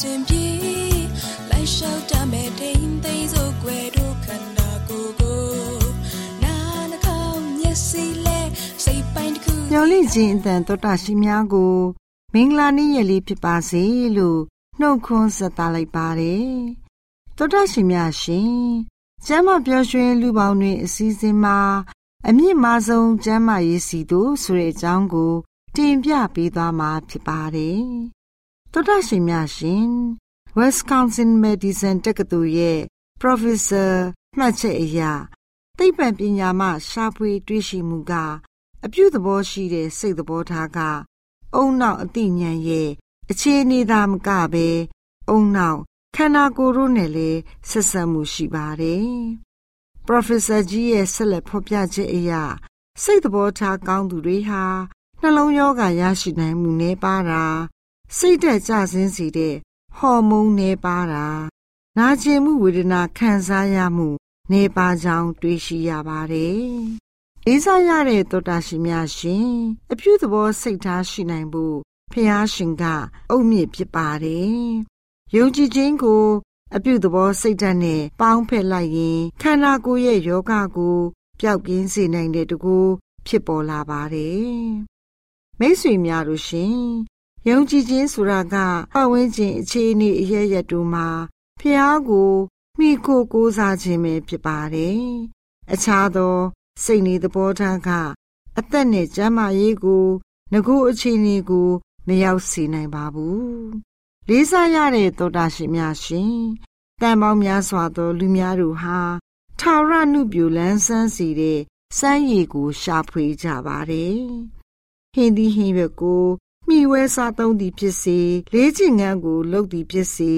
ရှင်ပြေလိုက်လျှောက်တမဲ့ထိန်သိမ်းစို့ွယ်တို့ခန္ဓာကိုယ်ကိုနာနှကောင်းမျက်စိလဲစိတ်ပိုင်းတစ်ခုမျော်လင့်ခြင်းအတန်တော်တာရှိများကို မင်္ဂလာနေ့ရက်လေးဖြစ်ပါစေလို့နှုတ်ခွန်းဆက်သလိုက်ပါတယ်တော်တာရှင်များရှင်ကျမ်းမပျော်ရွှင်လူပေါင်းတွင်အစည်းအဝေးမှာအမြင့်မားဆုံးကျမ်းမာရေးစီတို့ဆိုတဲ့အကြောင်းကို တင်ပြပေးသွားမှာဖြစ်ပါတယ် တော်တာရှင်များရှင် Wisconsin Medicine တက္ကသိုလ်ရဲ့ Professor မှတ်ချက်အရသိပ္ပံပညာမှရှာဖွေတွေ့ရှိမှုကအပြုသဘောရှိတဲ့စိတ်သဘောထားကအုံနောက်အသိဉာဏ်ရဲ့အခြေအနေသာမကပဲအုံနောက်ခန္ဓာကိုယ်တို့နဲ့လည်းဆက်ဆက်မှုရှိပါတယ်။ Professor ကြီးရဲ့ဆက်လက်ဖော်ပြချက်အရစိတ်သဘောထားကောင်းသူတွေဟာနှလုံးရောဂါရရှိနိုင်မှုနည်းပါးတာ စိတ်သက်ကြဆင်းစေတဲ့ဟော်မုန်းနည်းပါးတာနာကျင်မှုဝေဒနာခံစားရမှုနေပါကြောင်းတွေ့ရှိရပါတယ်။လေးစားရတဲ့သောတာရှင်များရှင်အပြုသဘောစိတ်ထားရှိနိုင်ဖို့ဖះရှင်ကအုတ်မြစ်ဖြစ်ပါတယ်။ယုံကြည်ခြင်းကိုအပြုသဘောစိတ်ဓာတ်နဲ့ပေါင်းဖက်လိုက်ရင်ခန္ဓာကိုယ်ရဲ့ယောဂကိုပျောက်ကင်းစေနိုင်တဲ့တကူဖြစ်ပေါ်လာပါတယ်။မိတ်ဆွေများတို့ရှင် ယုံကြည်ခြင်းဆိုတာကပတ်ဝန်းကျင်အခြေအနေအရရတူမှာဖះကိုမိကိုကိုးစားခြင်းပဲဖြစ်ပါတယ်။အခြားသော စိတ်နေသဘောထားကအသက်နဲ့ကျန်းမာရေးကိုငကိုအခြေအနေကိုမရောက်စေနိုင်ပါဘူး။လေးစားရတဲ့သောတာရှင်များရှင်တန်ပေါင်းများစွာသောလူများတို့ဟာထာဝရနုပြူလန်းဆန်းစီတဲ့စမ်းရည်ကိုရှာဖွေကြပါတယ်။ဟင်းဒီဟင်းရွက်ကို မိဝဲစားသုံးသည်ဖြစ်စေလေးချင်ငန်းကိုလှုပ်သည်ဖြစ်စေ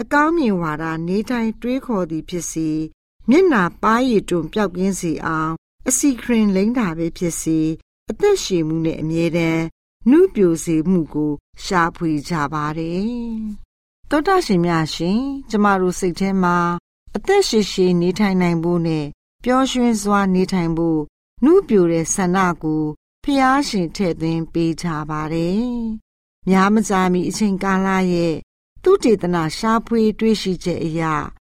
အကောင်းမြင်ဝါဒနေတိုင်းတွေးခေါ်သည်ဖြစ်စေမျက်နာပါးရည်တွန်ပြောက်ပြင်းစေအောင်အစီခရင်လိမ့်တာပဲဖြစ်စေအသက်ရှည်မှုနဲ့အမြဲတမ်းနှုပြိုစေမှုကို ရှာဖွေကြပါတယ်။တောတာရှင်များရှင်ကျမတို့စိတ်ထဲမှာအသက်ရှည်ရှည်နေထိုင်နိုင်ဖို့နဲ့ပျော်ရွှင်စွာနေထိုင်ဖို့နှုပြိုတဲ့ဆန္ဒကို ဖျားရှင်ထည့်သွင်းပေးကြပါတယ်။များမကြာမီအချိန်ကာလရဲ့သူတေသနာရှားဖွေတွေးရှိချက်အရာ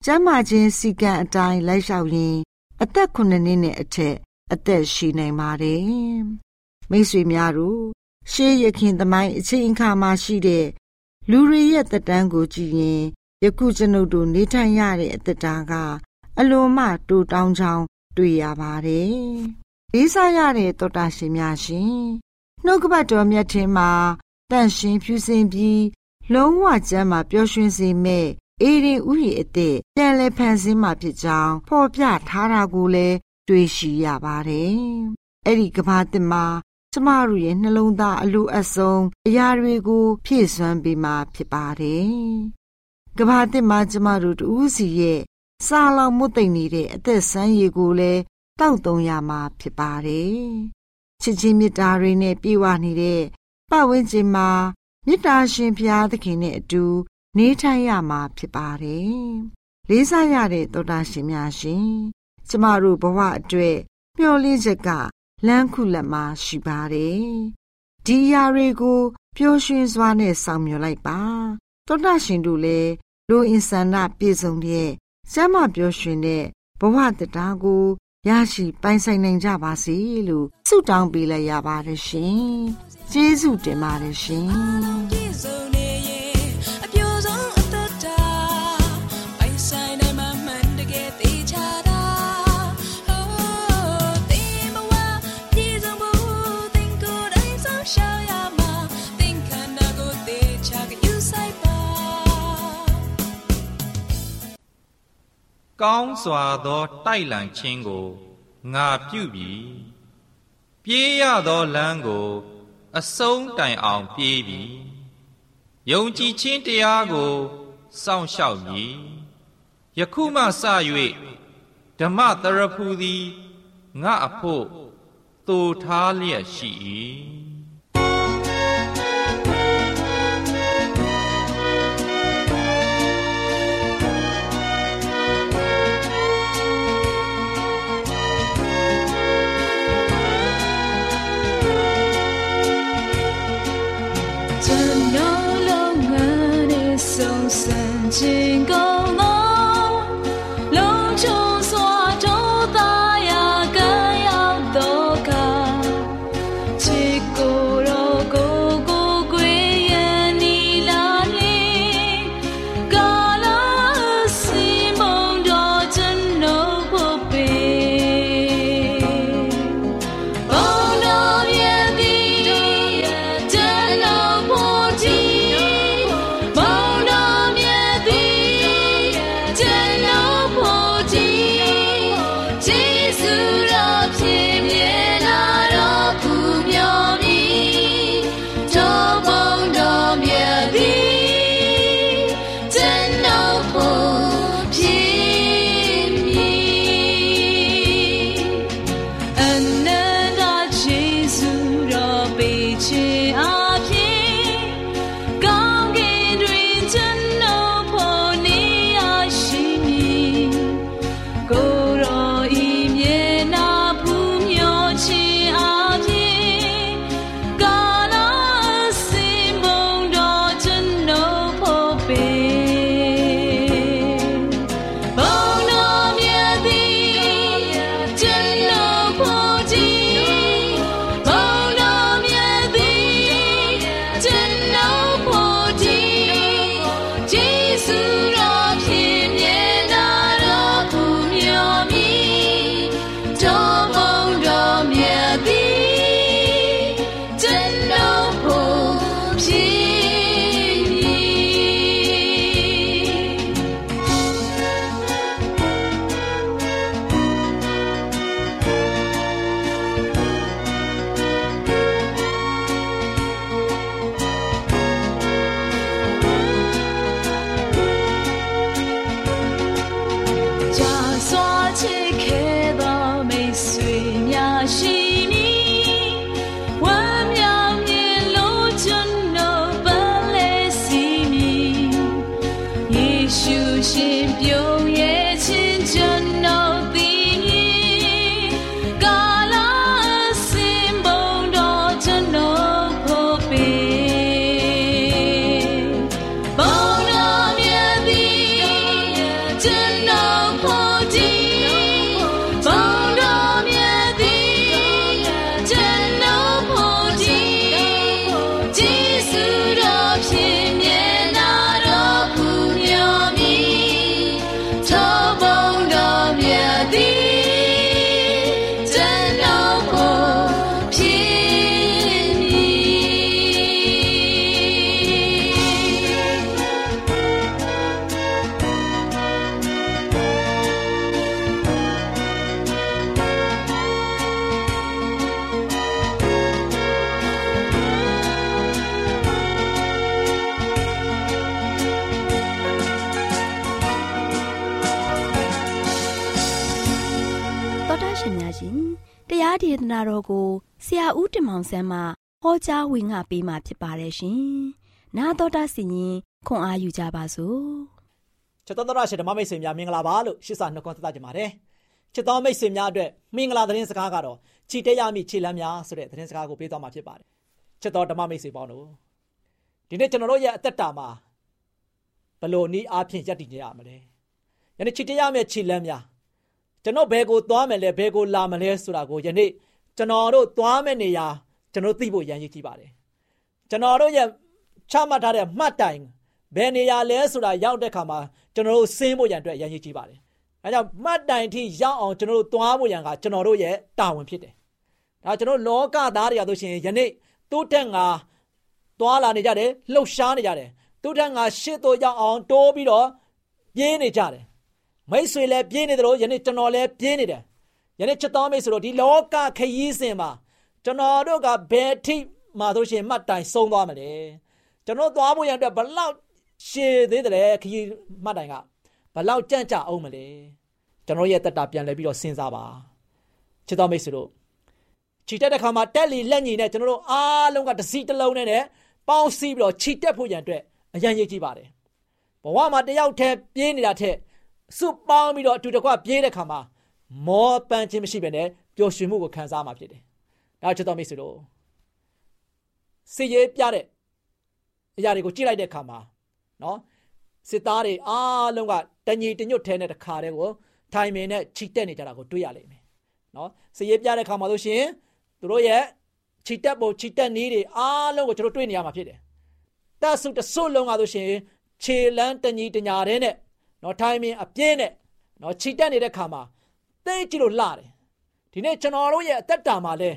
ကျမ်းမာခြင်းစီကံအတိုင်းလိုက်လျှောက်ရင် အသက်9နှစ်နဲ့အထက်အသက်ရှိနိုင်ပါတယ်။မိတ်ဆွေများတို့ရှေးရခင်သမိုင်းအချိန်အခါမှာရှိတဲ့လူတွေရဲ့တက်တန်းကိုကြည့်ရင်ယခုကျွန်ုပ်တို့နေထိုင်ရတဲ့အသက်တာကအလွန်မှတူတောင်းချောင်းတွေ့ရပါတယ်။ လေးစားရတဲ့တောတာရှင်များရှင်နှုတ်ကပတ်တော်မြတ်ထင်မှာတန့်ရှင်ဖြူစင်ပြီးလုံးဝကျမ်းမှာပျော်ရွှင်စေမဲ့အေရင်ဥယျာဉ်အသက်ပြန်လဲဖန်ဆင်းမှာဖြစ်ကြောင်းဖော်ပြထားတာကိုလည်းတွေ့ရှိရပါတယ်။အဲ့ဒီကဘာတစ်မှာကျမတို့ရဲ့နှလုံးသားအလိုအဆုံးအရာတွေကိုဖြည့်စွမ်းပေးမှာဖြစ်ပါတယ်။ကဘာတစ်မှာကျမတို့တူးစီရဲ့စာလောင်မွတ်သိမ့်နေတဲ့အသက်ဆန်းရည်ကိုလည်း တောက်သုံးရမှာဖြစ်ပါတယ်။ချစ်ချင်းမေတ္တာတွေနဲ့ပြည့်ဝနေတဲ့ပတ်ဝန်းကျင်မှာမေတ္တာရှင်ဘုရားသခင်နဲ့အတူ နေထိုင်ရမှာဖြစ်ပါတယ်။လေးစားရတဲ့သောတာရှင်များရှင်။ကျမတို့ဘဝအတွက်မျှော်လင့်ချက်ကလမ်းခုလက်မှာရှိပါတယ်။ဒီအရာတွေကိုပျော်ရွှင်စွာနဲ့ဆောင်မြော်လိုက်ပါ။သောတာရှင်တို့လည်းလူအင်ဆန္ဒပြည့်စုံတဲ့ကျမ်းမာပျော်ရွှင်တဲ့ဘဝတရားကို ရရှိပိုင်ဆိုင်နိုင်ကြပါစေလို့ဆုတောင်းပေးလိုက်ရပါတယ်ရှင်။ကျေးဇူးတင်ပါတယ်ရှင်ပြည့်စုံနေရင် ကောင်းစွာသောတိုက်လံခြင်းကိုငါပြုပြီပြေးရသောလမ်းကို အဆုံးတိုင်အောင်ပြေးပြီယုံကြည်ခြင်းတရားကိုစောင့်ရှောက်မည်ယခုမှစ၍ဓမ္မတရဖူသည်ငါအဖို့သိုထားလျက်ရှိ၏ စံခြ နာတော်ကိုဆရာဦးတင်မောင်ဆန်းမှဟောကြားဝင်ငါပေးมาဖြစ်ပါတယ်ရှင်။နာတော်တာစီရင်ခွန်အားယူကြပါစို့။ချစ်တော်တော်ရှင်ဓမ္မမိတ်ဆွေများမင်္ဂလာပါလို့ရှစ်စာနှုတ်ခွန်းသတ်ကြပါတယ်။ချစ်တော်မိတ်ဆွေများအတွက်မင်္ဂလာသတင်းစကားကတော့ခြိတက်ရမိခြေလမ်းများဆိုတဲ့သတင်းစကားကိုပေးသွားမှာဖြစ်ပါတယ်။ချစ်တော်ဓမ္မမိတ်ဆွေပေါင်းတို့ဒီနေ့ကျွန်တော်တို့ရဲ့အသက်တာမှာဘလို့နည်းအားဖြင့်ယက်တည်နေရမလဲ။ယနေ့ခြိတက်ရမယ့်ခြေလမ်းများကျွန်တော်ဘယ်ကိုသွားမယ်လဲဘယ်ကိုလာမလဲဆိုတာကိုယနေ့ ကျွန်တော်တို့သွားမယ့်နေရာကျွန်တော်သိဖို့ရန်ရည်ကြည့်ပါတယ်ကျွန်တော်တို့ရဲ့ချမှတ်ထားတဲ့မှတ်တိုင်ဘယ်နေရာလဲဆိုတာရောက်တဲ့ခါမှာကျွန်တော်တို့စင်းဖို့ရန်အတွက်ရန်ရည်ကြည့်ပါတယ်အဲကြောင့်မှတ်တိုင်ထိရောက်အောင်ကျွန်တော်တို့သွားဖို့ရန်ကကျွန်တော်တို့ရဲ့တာဝန်ဖြစ်တယ်ဒါကျွန်တော်လောကသားတွေရဆိုရှင်ယနေ့တိုးတက်ငါသွားလာနေကြတယ်လှုပ်ရှားနေကြတယ်တိုးတက်ငါရှစ်တို့ရောက်အောင်တိုးပြီးတော့ပြေးနေကြတယ်မိတ်ဆွေလည်းပြင်းနေတယ်လို့ယနေ့ကျွန်တော်လည်းပြင်းနေတယ် ယနေ့ချက်တော်မိတ်ဆိုတော့ဒီလောကခရီးစဉ်မှာကျွန်တော်တို့ကဘယ်ထိမှဆိုရှင်မှတ်တိုင်ဆုံးသွားမလဲကျွန်တော်သွားဖို့ရတဲ့ဘလောက်ရှည်သေးတယ်ခရီးမှတ်တိုင်ကဘလောက်ကြန့်ကြအောင်မလဲကျွန်တော်ရဲ့တက်တာပြန်လဲပြီးတော့စဉ်းစားပါချက်တော်မိတ်ဆိုတော့ခြိတက်တဲ့ခါမှာတက်လီလက်ညီနဲ့ကျွန်တော်တို့အားလုံးကတစီတစ်လုံးနဲ့ပေါင်းစည်းပြီးတော့ခြိတက်ဖို့ရန်အတွက်အရန်ရေးကြည့်ပါတယ်ဘဝမှာတယောက်တည်းပြေးနေတာထက်စုပေါင်းပြီးတော့အတူတကွပြေးတဲ့ခါမှာ မောပန်းခြင်းမရှိဘဲနဲ့ပျော်ရွှင်မှုကိုခံစားမှာဖြစ်တယ်။ဒါချစ်တော်မိတ်ဆွေတို့စီရေးပြတဲ့အရာတွေကိုကြည့်လိုက်တဲ့ခါမှာနော်စစ်သားတွေအားလုံးကတညီတညွတ်ထဲနဲ့တခါတည်းကိုထိုင်မင်နဲ့ခြိတက်နေကြတာကိုတွေ့ရလိမ့်မယ်။နော်စီရေးပြတဲ့ခါမှာလို့ရှိရင်သူတို့ရဲ့ခြိတက်ပုံခြိတက်နည်းတွေအားလုံးကိုကျွန်တော်တွေ့နေရမှာဖြစ်တယ်။တဆုတဆုလုံးကဆိုရှင်ခြေလန်းတညီတညာတဲ့နဲ့နော်ထိုင်မင်းအပြင်းနဲ့နော်ခြိတက်နေတဲ့ခါမှာ သိကြည့်လို့လှတယ်ဒီနေ့ကျွန်တော်တို့ရဲ့အသက်တာမှာလဲ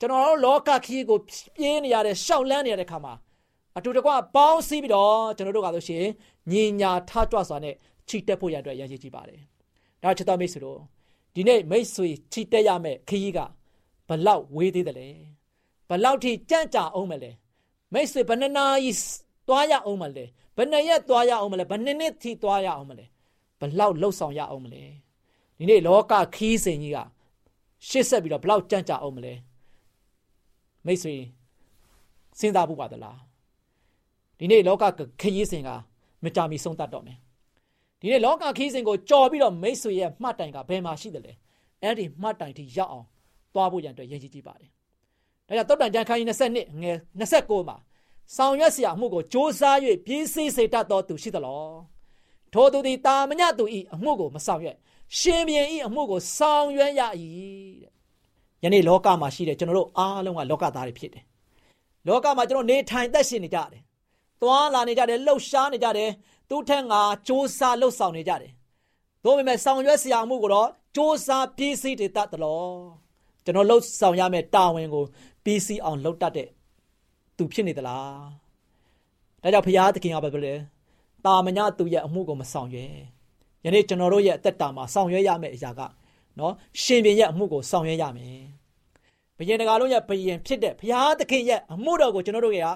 ကျွန်တော်တို့လောကခီးကိုပြေးနေရတဲ့ရှောက်လန်းနေရတဲ့ခါမှာအတူတကွပေါင်းစည်းပြီးတော့ကျွန်တော်တို့ကဆိုရှင်ညီညာထကြွစွာနဲ့ခြိတက်ဖို့ရတဲ့ရည်ရည်ကြည့်ပါတယ်ဒါချစ်တော်မိတ်ဆွေတို့ဒီနေ့မိတ်ဆွေခြိတက်ရမယ့်ခရီးကဘလောက်ဝေးသေးတယ်လဲဘလောက်ထိကြန့်ကြာအောင်မလဲမိတ်ဆွေဘယ်နှနာရီသွားရအောင်မလဲဘယ်နှစ်ရက်သွားရအောင်မလဲဘယ်နှစ်နှစ်ထိသွားရအောင်မလဲဘလောက်လှုပ်ဆောင်ရအောင်မလဲ ဒီနေ့လောကခီးစဉ်ကြီးကရှေ့ဆက်ပြီးတော့ဘလောက်ကြံ့ကြအောင်မလဲမိတ်ဆွေစဉ်းစားဖို့ပါသလားဒီနေ့လောကခီးစဉ်ကမကြမီဆုံးတတ်တော့မယ်ဒီနေ့လောကခီးစဉ်ကိုကြော်ပြီးတော့မိတ်ဆွေရဲ့မှတ်တိုင်ကဘယ်မှာရှိတယ်လဲအဲ့ဒီမှတ်တိုင်ထိရောက်အောင်သွားဖို့ရန်အတွက်ရည်ကြီးကြည့်ပါတယ်ဒါကြောင့်တုတ်တန်ကြံခိုင်း22ငယ်29မှာဆောင်ရွက်စရာမှုကိုစ조사၍ပြည့်စည်စေတတ်သောသူရှိသလောထိုသူသည်တာမညသူဤအမှုကိုမဆောင်ရွက် ရှင်ဘုရင်ဤအမှုကိုဆောင်ရွက်ရ၏တဲ့ယနေ့လောကမှာရှိတဲ့ကျွန်တော်တို့အားလုံးကလောကသားတွေဖြစ်တယ်လောကမှာကျွန်တော်နေထိုင်သက်ရှင်နေကြတယ်သွားလာနေကြတယ်လှုပ်ရှားနေကြတယ်သူ့ထက်ငါစ조사လှုပ်ဆောင်နေကြတယ်တို့ပေမဲ့ဆောင်ရွက်စရာမှုကိုတော့စ조사ပြည့်စည်တည်တတ်တယ်လို့ကျွန်တော်လှုပ်ဆောင်ရမယ့်တာဝန်ကိုပြည့်စည်အောင်လှုပ်တတ်တဲ့သူဖြစ်နေသလားဒါကြောင့်ဘုရားသခင်ကဘာပြောလဲတာမညသူရဲ့အမှုကိုမဆောင်ရွက် ယနေ့ကျွန်တော်တို့ရဲ့အသက်တာမှာဆောင်ရွက်ရမယ့်အရာကနော်ရှင်ပြန်ရဲ့အမှုကိုဆောင်ရွက်ရမယ်ဘုရင်တကာလုံးရဲ့ဘုရင်ဖြစ်တဲ့ဘုရားသခင်ရဲ့အမှုတော်ကိုကျွန်တော်တို့ရဲ့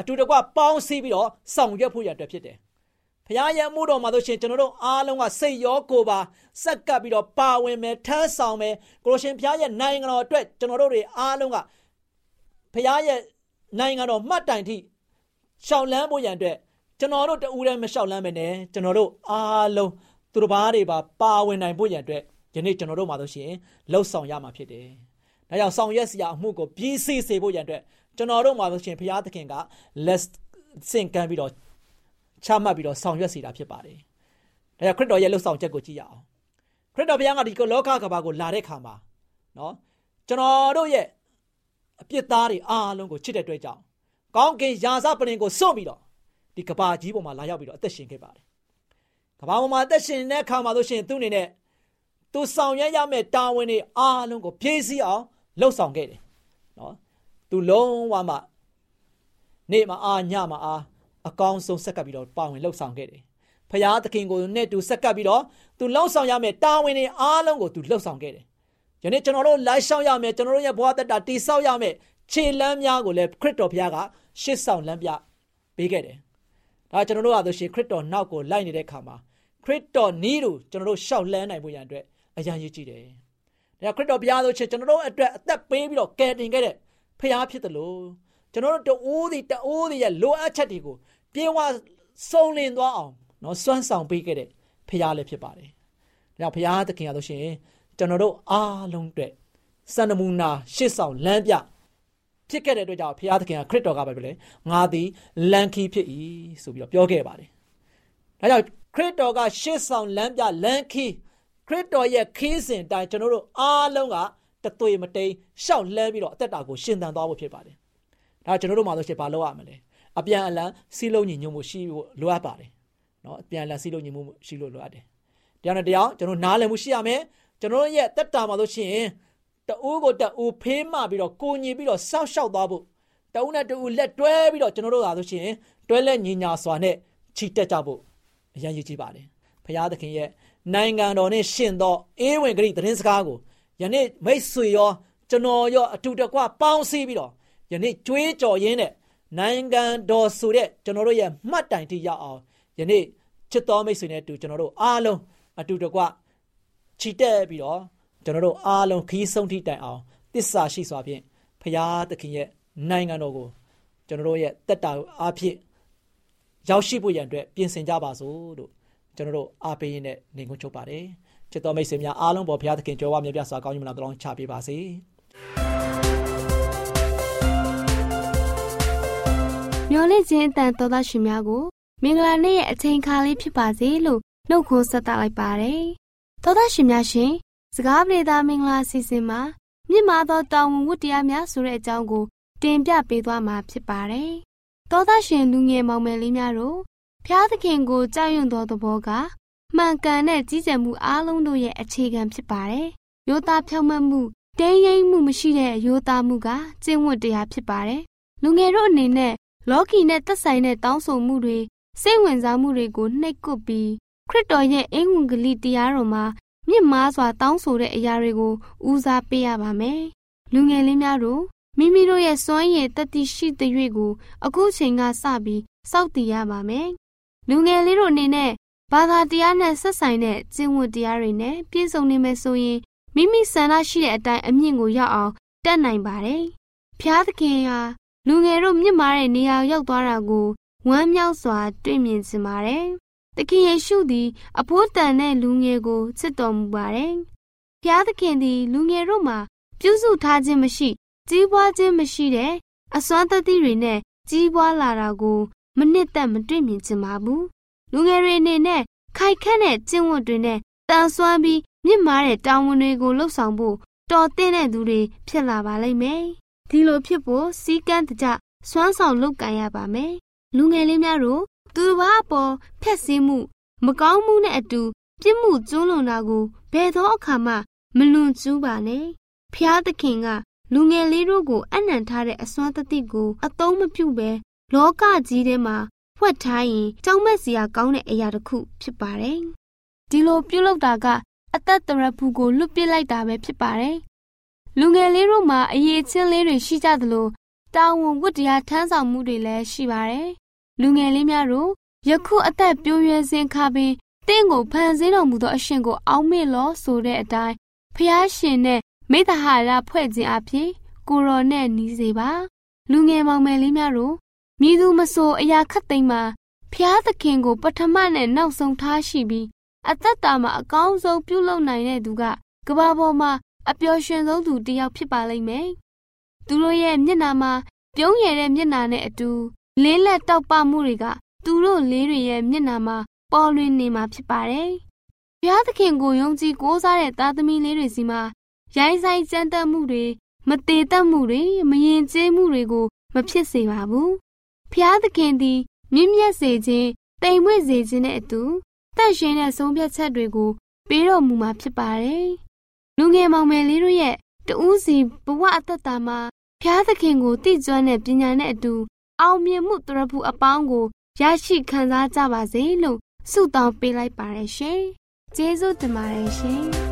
အတူတကွပေါင်းစည်းပြီးတော့ဆောင်ရွက်ဖို့ရတဲ့ဖြစ်တယ်ဘုရားရဲ့အမှုတော်မှာဆိုရှင်ကျွန်တော်တို့အားလုံးကစိတ်ရောကိုယ်ပါစက်ကပ်ပြီးတော့ပါဝင်မယ်ထမ်းဆောင်မယ်ကိုလိုရှင်ဘုရားရဲ့နိုင်ငံတော်အတွက်ကျွန်တော်တို့တွေအားလုံးကဘုရားရဲ့နိုင်ငံတော်မှတ်တိုင်ထိရှောက်လန်းဖို့ရန်အတွက်ကျွန်တော်တို့တူးတည်းမလျှောက်လမ်းမယ်နဲ့ကျွန်တော်တို့အားလုံး သူတစ်ပါးတွေပါပါဝင်နိုင်ဖို့ရန်အတွက်ယနေ့ကျွန်တော်တို့မှာဆိုရှင်လှုပ်ဆောင်ရမှာဖြစ်တယ်။ဒါကြောင့်ဆောင်ရွက်စရာအမှုကိုပြီးစီးစေဖို့ရန်အတွက်ကျွန်တော်တို့မှာဆိုရှင်ဘုရားသခင်ကလက်စင်ကမ်းပြီးတော့ချမှတ်ပြီးတော့ဆောင်ရွက်စေတာဖြစ်ပါတယ်။ဒါကြောင့်ခရစ်တော်ရဲ့လှုပ်ဆောင်ချက်ကိုကြည့်ရအောင်။ခရစ်တော်ဘုရားကဒီလောကကဘာကိုလာတဲ့ခါမှာနော်ကျွန်တော်တို့ရဲ့အပြစ်သားတွေအားလုံးကိုချစ်တဲ့အတွက်ကြောင့်ကောင်းကင်ယာစပရင်ကိုစွန့်ပြီးတော့ဒီကဘာကြီးပေါ်မှာလာရောက်ပြီးတော့အသက်ရှင်ခဲ့ပါတယ် ကဘာပေါ်မှာအသက်ရှင်တဲ့အခါမှာဆိုရှင်သူ့အနေနဲ့သူဆောင်ရွက်ရမယ့်တာဝန်တွေအားလုံးကိုဖြည့်ဆည်းအောင်လှုပ်ဆောင်ခဲ့တယ်နော်သူလုံးဝမှနေ့မှာအာညမှာအာအကောင်းဆုံးဆက်ကပ်ပြီးတော့ပါဝင်လှုပ်ဆောင်ခဲ့တယ်ဖရာသခင်ကိုနဲ့သူဆက်ကပ်ပြီးတော့သူလှုပ်ဆောင်ရမယ့်တာဝန်တွေအားလုံးကိုသူလှုပ်ဆောင်ခဲ့တယ်ယနေ့ကျွန်တော်တို့လိုက်ရှောက်ရမယ်ကျွန်တော်တို့ရဲ့ဘဝတက်တာတိဆောက်ရမယ်ခြေလမ်းများကိုလည်းခရစ်တော်ဘုရားကရှစ်ဆောင်လမ်းပြပေးခဲ့တယ်ဒါကျွန်တော်တို့ကဆိုရှင်ခရစ်တော်နောက်ကိုလိုက်နေတဲ့အခါမှာ ခရစ်တော်နီးတို့ကျွန်တော်တို့ရှောက်လန်းနိုင်ဖို့ရန်အတွက်အရန်ရည်ကြည့်တယ်။ဒါဒါခရစ်တော်ဘုရားဆိုချင်ကျွန်တော်တို့အတွက်အသက်ပေးပြီးတော့ကယ်တင်ခဲ့တဲ့ဖခင်ဖြစ်တယ်လို့ကျွန်တော်တို့တအိုးဒီတအိုးဒီရဲ့လိုအပ်ချက်တွေကိုပြေဝစုံလင်သွားအောင်နော်စွမ်းဆောင်ပေးခဲ့တဲ့ဖခင်လည်းဖြစ်ပါတယ်။ဒါကြောင့်ဖခင်သခင်ရလို့ရှိရင်ကျွန်တော်တို့အားလုံးအတွက်စံနမူနာရှေ့ဆောင်လမ်းပြဖြစ်ခဲ့တဲ့အတွက်ကြောင့်ဖခင်သခင်ကခရစ်တော်ကပဲလေငါသည်လမ်းခီးဖြစ်၏ဆိုပြီးတော့ပြောခဲ့ပါတယ်။ဒါကြောင့် ခရစ်တော်ကရှေ့ဆောင်လမ်းပြလမ်းခီးခရစ်တော်ရဲ့ခီးစဉ်တိုင်းကျွန်တော်တို့အားလုံးကတသွေမတိန်ရှောက်လဲပြီးတော့အသက်တာကိုရှင်သန်သွားဖို့ဖြစ်ပါတယ်။ဒါကျွန်တော်တို့မှာဆိုရှင်ဘာလုပ်ရမလဲ။အပြန်အလှန်စီးလုံးညီညွတ်မှုရှိဖို့လိုအပ်ပါတယ်။နော်အပြန်အလှန်စီးလုံးညီမှုရှိလို့လိုအပ်တယ်။တရားနဲ့တရားကျွန်တော်နားလည်မှုရှိရမယ်။ကျွန်တော်ရဲ့တက်တာမှာဆိုရှင်တူကိုတူဖေးမှပြီးတော့ကိုညီပြီးတော့စောက်ရှောက်သွားဖို့တူနဲ့တူလက်တွဲပြီးတော့ကျွန်တော်တို့သာဆိုရှင်တွဲလက်ညီညာစွာနဲ့ချီတက်ကြဖို့ အရန်ရည်ကြည့်ပါတယ်။ဖရာသခင်ရဲ့နိုင်ငံတော်နဲ့ရှင်သောအေးဝင်ဂရိသတင်းစကားကိုယနေ့မိတ်ဆွေရောကျွန်တော်ရောအတူတကွပေါင်းစည်းပြီးတော့ယနေ့ကြွေးကြော်ရင်းနဲ့နိုင်ငံတော်ဆိုတဲ့ကျွန်တော်တို့ရဲ့မှတ်တိုင်ထိရောက်အောင်ယနေ့ချစ်တော်မိတ်ဆွေနဲ့အတူကျွန်တော်တို့အားလုံးအတူတကွချီတက်ပြီးတော့ကျွန်တော်တို့အားလုံးခီးဆုံးထိတိုင်အောင်တစ္ဆာရှိစွာဖြင့်ဖရာသခင်ရဲ့နိုင်ငံတော်ကိုကျွန်တော်တို့ရဲ့တက်တာအားဖြင့် ရောက်ရှိဖို့ရန်အတွက်ပြင်ဆင်ကြပါစို့လို့ကျွန်တော်တို့အားပေးရင်းနဲ့နေခွင့်ချုပ်ပါတယ်ချစ်တော်မိတ်ဆွေများအားလုံးပေါ်ဘုရားသခင်ကြွယ်ဝမြတ်ပြစွာကောင်းကြီးမလားတောင်းချပေးပါစေမျော်လင့်ခြင်းအတန်တော်သားရှင်များကိုမင်္ဂလာနေ့ရဲ့အချိန်အခါလေးဖြစ်ပါစေလို့နှုတ်ခွန်းဆက်သလိုက်ပါတယ်တော်သားရှင်များရှင်စကားပြေသာမင်္ဂလာစီစဉ်မှာမြင့်မာသောတောင်ဝဝတ္တရားများဆိုတဲ့အကြောင်းကိုတင်ပြပေးသွားမှာဖြစ်ပါတယ် တော်သားရှင်လူငယ်မောင်မယ်လေးများတို့ဖျားသခင်ကိုကြောက်ရွံ့သောသဘောကမှန်ကန်တဲ့ကြီးကြံမှုအားလုံးတို့ရဲ့အခြေခံဖြစ်ပါတယ်။ယောသားဖြောင့်မတ်မှုတင်းရိပ်မှုမရှိတဲ့ယောသားမှုကကျင့်ဝတ်တရားဖြစ်ပါတယ်။လူငယ်တို့အနေနဲ့လောကီနဲ့သက်ဆိုင်တဲ့တောင်းဆိုမှုတွေစိတ်ဝင်စားမှုတွေကိုနှိပ်ကွပ်ပြီးခရစ်တော်ရဲ့အင်္ဂုန်ဂလိတရားတော်မှာမြင့်မားစွာတောင်းဆိုတဲ့အရာတွေကိုဦးစားပေးရပါမယ်။လူငယ်လေးများတို့ မိမိတို့ရဲ့စွမ်းရည်တတိရှိတဲ့ရွေ့ကိုအခုချိန်ကစပြီးစောင့်တည်ရပါမယ်။လူငယ်လေးတို့အနေနဲ့ဘာသာတရားနဲ့ဆက်ဆိုင်တဲ့ကျင့်ဝတ်တရားတွေနဲ့ပြည့်စုံနေမယ်ဆိုရင်မိမိဆန္ဒရှိတဲ့အတိုင်းအမြင့်ကိုရောက်အောင်တက်နိုင်ပါတယ်။ဖျားသခင်ဟာလူငယ်တို့မြင့်မားတဲ့နေရာရောက်သွားတာကိုဝမ်းမြောက်စွာ တွေ့မြင်စင်ပါတယ်။သခင်ယေရှုသည် အဖိုးတန်တဲ့လူငယ်ကိုချစ်တော်မူပါတယ်။ဖျားသခင်သည် လူငယ်တို့မှာပြုစုထားခြင်းမရှိ ကြီးပွားခြင်းမရှိတဲ့အစွမ်းတတိတွေနဲ့ကြီးပွားလာတာကိုမနစ်သက်မတွေ့မြင်ချင်ပါဘူးလူငယ်တွေအနေနဲ့ခိုက်ခန့်တဲ့ကျင့်ဝတ်တွေနဲ့တန်ဆွမ်းပြီးမြင့်မားတဲ့တာဝန်တွေကိုလှုပ်ဆောင်ဖို့တော်သင့်တဲ့သူတွေဖြစ်လာပါလိမ့်မယ်။ဒီလိုဖြစ်ဖို့စီကန်းတကြစွမ်းဆောင်လုပ်ကင်ရပါမယ်။လူငယ်လေးများတို့သူတစ်ပါးအပေါ်ဖက်ဆီးမှု မကောင်းမှုနဲ့အတူပြစ်မှုကျူးလွန်တာကိုဘယ်သောအခါမှမလွန်ကျူးပါနဲ့။ဖျားသခင်က လူငယ်လေးတို့ကိုအနံ့ထားတဲ့အစွမ်းတတိကိုအသုံးမပြုဘဲလောကကြီးထဲမှာဖွက်ထားရင်ကြောက်မက်စရာကောင်းတဲ့အရာတစ်ခုဖြစ်ပါတယ်။ဒီလိုပြုလုပ်တာကအသက်တရဖူကိုလွတ်ပစ်လိုက်တာပဲဖြစ်ပါတယ်။လူငယ်လေးတို့မှာအရေးချင်းလေးတွေရှိကြသလိုတာဝန်ဝတ္တရားထမ်းဆောင်မှုတွေလည်းရှိပါတယ်။လူငယ်လေးများတို့ယခုအသက်ပြိုးရွယ်စဉ်ခါပင်တင့်ကိုဖန်ဆင်းတော်မူသောအရှင်ကိုအောက်မေ့လို့ဆိုတဲ့အတိုင်းဖျားရှင်နဲ့ မိတ္တဟာရဖွဲ့ခြင်းအဖြစ်ကိုရော်နဲ့နီးစေပါလူငယ်မောင်မယ်လေးများတို့မြည်သူမဆိုအရာခတ်သိမ်းမှာဖျားသခင်ကိုပထမနဲ့နောက်ဆုံးထားရှိပြီးအသက်တာမှာအကောင်းဆုံးပြုလုပ်နိုင်တဲ့သူကကဘာပေါ်မှာအပျော်ရွှင်ဆုံးသူတစ်ယောက်ဖြစ်ပါလိမ့်မယ်။သူတို့ရဲ့မျက်နာမှာပြုံးရတဲ့မျက်နာနဲ့အတူလင်းလက်တောက်ပမှုတွေကသူတို့လေးတွေရဲ့မျက်နာမှာပေါ်လွင်နေမှာဖြစ်ပါတယ်။ဘုရားသခင်ကိုယုံကြည်ကိုးစားတဲ့သားသမီးလေးတွေစီမှာ ရိုင်းဆိုင်ကြမ်းတမ်းမှုတွေမတည်တတ်မှုတွေမယဉ်ကျေးမှုတွေကိုမဖြစ်စေပါဘူးဖျားသခင်သည်မြင့်မြတ်စေခြင်းတိမ်မွေ့စေခြင်းနဲ့အတူတန့်ရှင်းတဲ့ဆုံးဖြတ်ချက်တွေကိုပေးတော်မူမှာဖြစ်ပါတယ်။လူငယ်မောင်မယ်လေးတို့ရဲ့တူးစီဘဝအသက်တာမှာဖျားသခင်ကိုတည်ကျွမ်းတဲ့ပညာနဲ့အတူအောင်မြင်မှုတရဖူအပေါင်းကိုရရှိခံစားကြပါစေလို့ဆုတောင်းပေးလိုက်ပါတယ်ရှင်။ကျေးဇူးတင်ပါတယ်ရှင်။